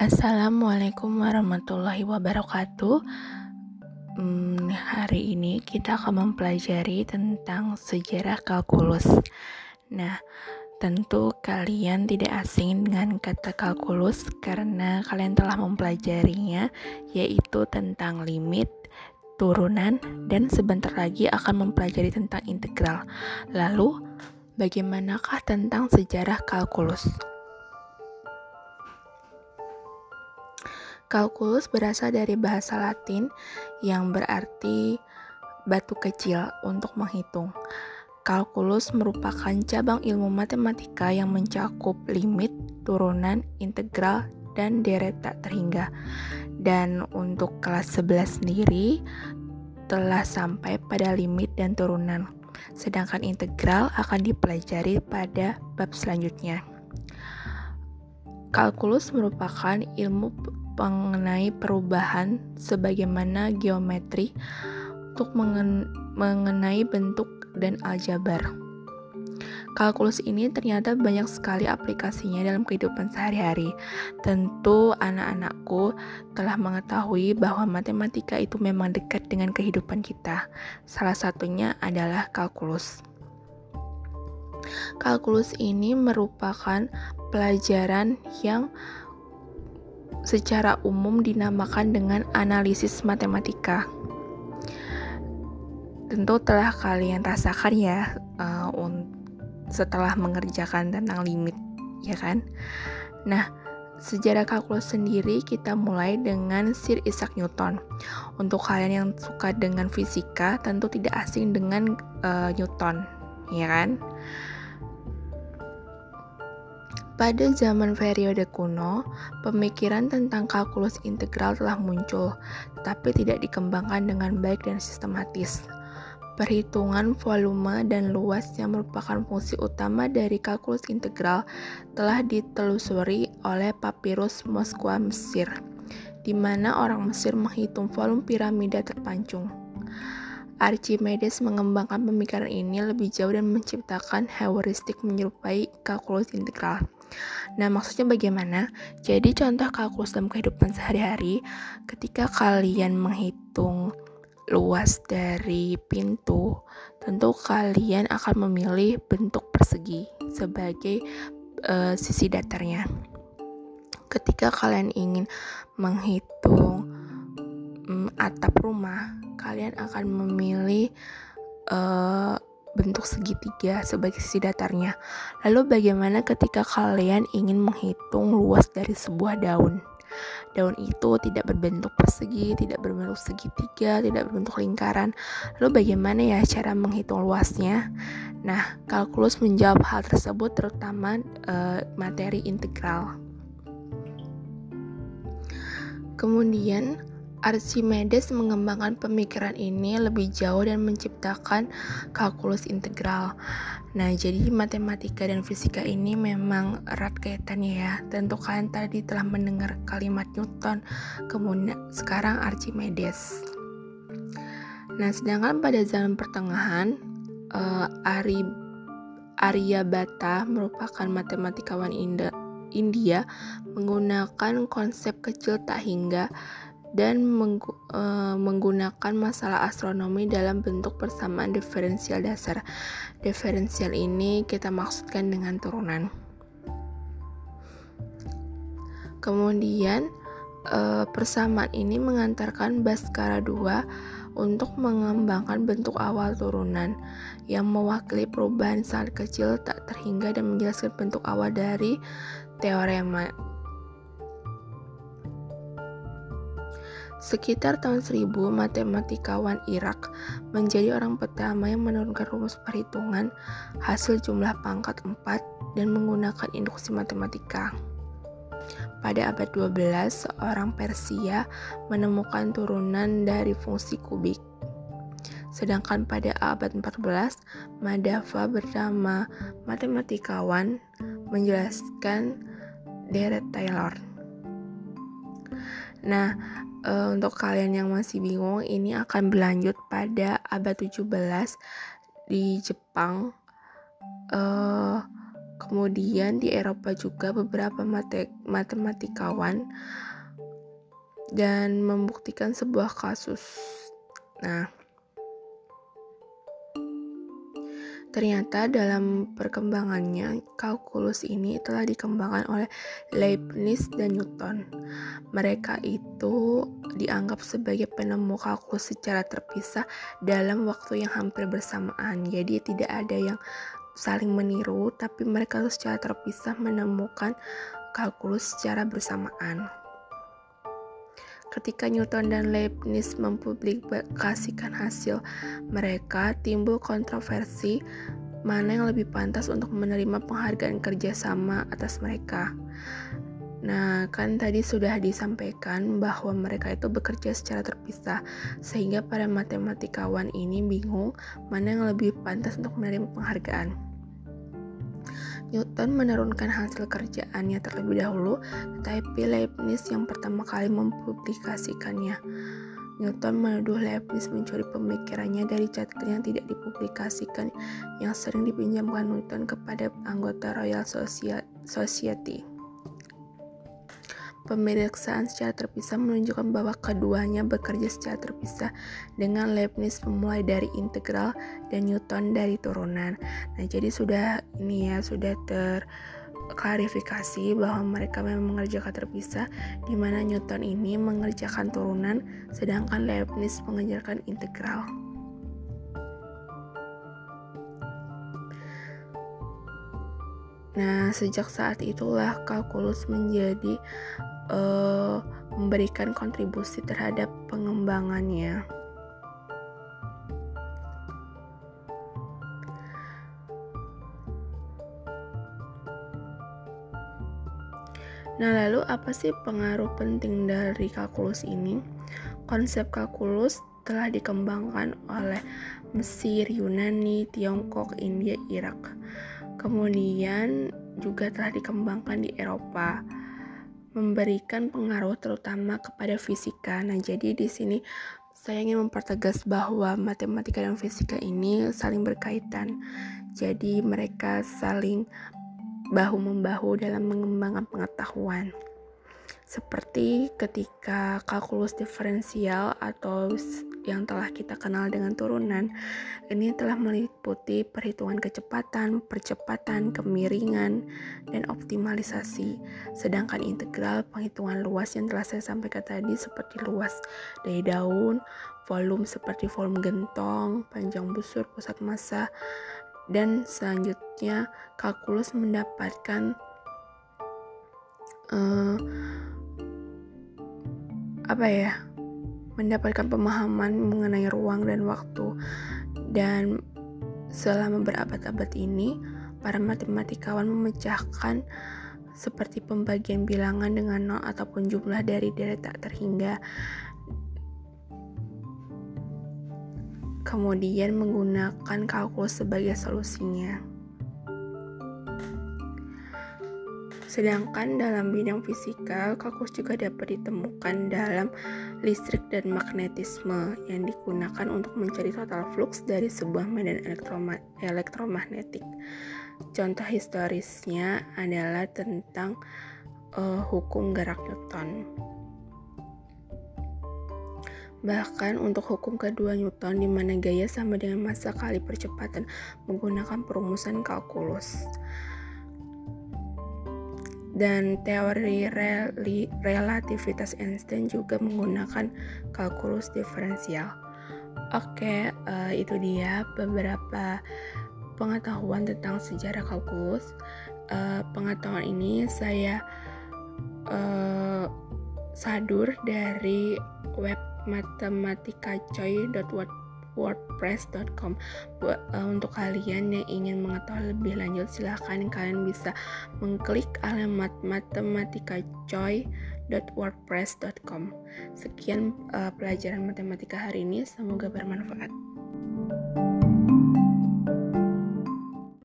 Assalamualaikum warahmatullahi wabarakatuh. Hmm, hari ini kita akan mempelajari tentang sejarah kalkulus. Nah, tentu kalian tidak asing dengan kata kalkulus karena kalian telah mempelajarinya, yaitu tentang limit, turunan, dan sebentar lagi akan mempelajari tentang integral. Lalu, bagaimanakah tentang sejarah kalkulus? Kalkulus berasal dari bahasa Latin yang berarti batu kecil untuk menghitung. Kalkulus merupakan cabang ilmu matematika yang mencakup limit, turunan, integral, dan deret tak terhingga. Dan untuk kelas 11 sendiri telah sampai pada limit dan turunan. Sedangkan integral akan dipelajari pada bab selanjutnya. Kalkulus merupakan ilmu mengenai perubahan sebagaimana geometri untuk mengen mengenai bentuk dan aljabar. Kalkulus ini ternyata banyak sekali aplikasinya dalam kehidupan sehari-hari. Tentu anak-anakku telah mengetahui bahwa matematika itu memang dekat dengan kehidupan kita. Salah satunya adalah kalkulus. Kalkulus ini merupakan pelajaran yang secara umum dinamakan dengan analisis matematika. Tentu telah kalian rasakan ya uh, setelah mengerjakan tentang limit, ya kan? Nah, sejarah kalkulus sendiri kita mulai dengan Sir Isaac Newton. Untuk kalian yang suka dengan fisika, tentu tidak asing dengan uh, Newton, ya kan? Pada zaman periode kuno, pemikiran tentang kalkulus integral telah muncul, tapi tidak dikembangkan dengan baik dan sistematis. Perhitungan volume dan luas yang merupakan fungsi utama dari kalkulus integral telah ditelusuri oleh Papirus Moskwa Mesir, di mana orang Mesir menghitung volume piramida terpancung. Archimedes mengembangkan pemikiran ini lebih jauh dan menciptakan heuristik menyerupai kalkulus integral. Nah, maksudnya bagaimana? Jadi contoh kalkulus dalam kehidupan sehari-hari, ketika kalian menghitung luas dari pintu, tentu kalian akan memilih bentuk persegi sebagai uh, sisi datarnya. Ketika kalian ingin menghitung um, atap rumah, kalian akan memilih uh, bentuk segitiga sebagai sisi datarnya. Lalu bagaimana ketika kalian ingin menghitung luas dari sebuah daun? Daun itu tidak berbentuk persegi, tidak berbentuk segitiga, tidak berbentuk lingkaran. Lalu bagaimana ya cara menghitung luasnya? Nah, kalkulus menjawab hal tersebut terutama uh, materi integral. Kemudian Archimedes mengembangkan pemikiran ini lebih jauh dan menciptakan kalkulus integral. Nah, jadi matematika dan fisika ini memang erat kaitannya ya. Tentu kalian tadi telah mendengar kalimat Newton, kemudian sekarang Archimedes. Nah, sedangkan pada zaman pertengahan, uh, Ari Aryabhata merupakan matematikawan India menggunakan konsep kecil tak hingga dan mengg uh, menggunakan masalah astronomi dalam bentuk persamaan diferensial dasar. Diferensial ini kita maksudkan dengan turunan. Kemudian uh, persamaan ini mengantarkan Baskara II untuk mengembangkan bentuk awal turunan yang mewakili perubahan sangat kecil tak terhingga dan menjelaskan bentuk awal dari teorema Sekitar tahun 1000, matematikawan Irak menjadi orang pertama yang menurunkan rumus perhitungan hasil jumlah pangkat 4 dan menggunakan induksi matematika. Pada abad 12, seorang Persia menemukan turunan dari fungsi kubik. Sedangkan pada abad 14, Madhava bernama matematikawan menjelaskan deret Taylor. Nah, uh, untuk kalian yang masih bingung, ini akan berlanjut pada abad 17 di Jepang. Uh, Kemudian di Eropa juga beberapa matematikawan dan membuktikan sebuah kasus. Nah, ternyata dalam perkembangannya kalkulus ini telah dikembangkan oleh Leibniz dan Newton. Mereka itu dianggap sebagai penemu kalkulus secara terpisah dalam waktu yang hampir bersamaan. Jadi tidak ada yang saling meniru, tapi mereka secara terpisah menemukan kalkulus secara bersamaan. Ketika Newton dan Leibniz mempublikasikan hasil mereka, timbul kontroversi mana yang lebih pantas untuk menerima penghargaan kerjasama atas mereka. Nah, kan tadi sudah disampaikan bahwa mereka itu bekerja secara terpisah, sehingga para matematikawan ini bingung mana yang lebih pantas untuk menerima penghargaan. Newton menurunkan hasil kerjaannya terlebih dahulu, tetapi Leibniz yang pertama kali mempublikasikannya. Newton menuduh Leibniz mencuri pemikirannya dari catatan yang tidak dipublikasikan yang sering dipinjamkan Newton kepada anggota Royal Society. Pemeriksaan secara terpisah menunjukkan bahwa keduanya bekerja secara terpisah dengan Leibniz memulai dari integral dan Newton dari turunan. Nah, jadi sudah ini ya sudah terklarifikasi bahwa mereka memang mengerjakan terpisah di mana Newton ini mengerjakan turunan sedangkan Leibniz mengerjakan integral. Nah, sejak saat itulah kalkulus menjadi uh, memberikan kontribusi terhadap pengembangannya. Nah, lalu apa sih pengaruh penting dari kalkulus ini? Konsep kalkulus telah dikembangkan oleh Mesir, Yunani, Tiongkok, India, Irak. Kemudian juga telah dikembangkan di Eropa, memberikan pengaruh terutama kepada fisika. Nah, jadi di sini saya ingin mempertegas bahwa matematika dan fisika ini saling berkaitan. Jadi mereka saling bahu-membahu dalam mengembangkan pengetahuan. Seperti ketika kalkulus diferensial atau yang telah kita kenal dengan turunan, ini telah meliputi perhitungan kecepatan, percepatan, kemiringan, dan optimalisasi. Sedangkan integral penghitungan luas yang telah saya sampaikan tadi seperti luas dari daun, volume seperti volume gentong, panjang busur, pusat massa, dan selanjutnya kalkulus mendapatkan uh, apa ya mendapatkan pemahaman mengenai ruang dan waktu. Dan selama berabad-abad ini, para matematikawan memecahkan seperti pembagian bilangan dengan nol ataupun jumlah dari dari tak terhingga. Kemudian menggunakan kalkulus sebagai solusinya. Sedangkan dalam bidang fisika, kalkulus juga dapat ditemukan dalam listrik dan magnetisme yang digunakan untuk mencari total flux dari sebuah medan elektromagnetik. Contoh historisnya adalah tentang uh, hukum gerak Newton. Bahkan untuk hukum kedua Newton di mana gaya sama dengan massa kali percepatan menggunakan perumusan kalkulus dan teori rel relativitas Einstein juga menggunakan kalkulus diferensial. Oke, uh, itu dia beberapa pengetahuan tentang sejarah kalkulus. Uh, pengetahuan ini saya uh, sadur dari web matematikacoy.wordpress wordpress.com uh, untuk kalian yang ingin mengetahui lebih lanjut silahkan kalian bisa mengklik alamat matematikacoy.wordpress.com sekian uh, pelajaran matematika hari ini. Semoga bermanfaat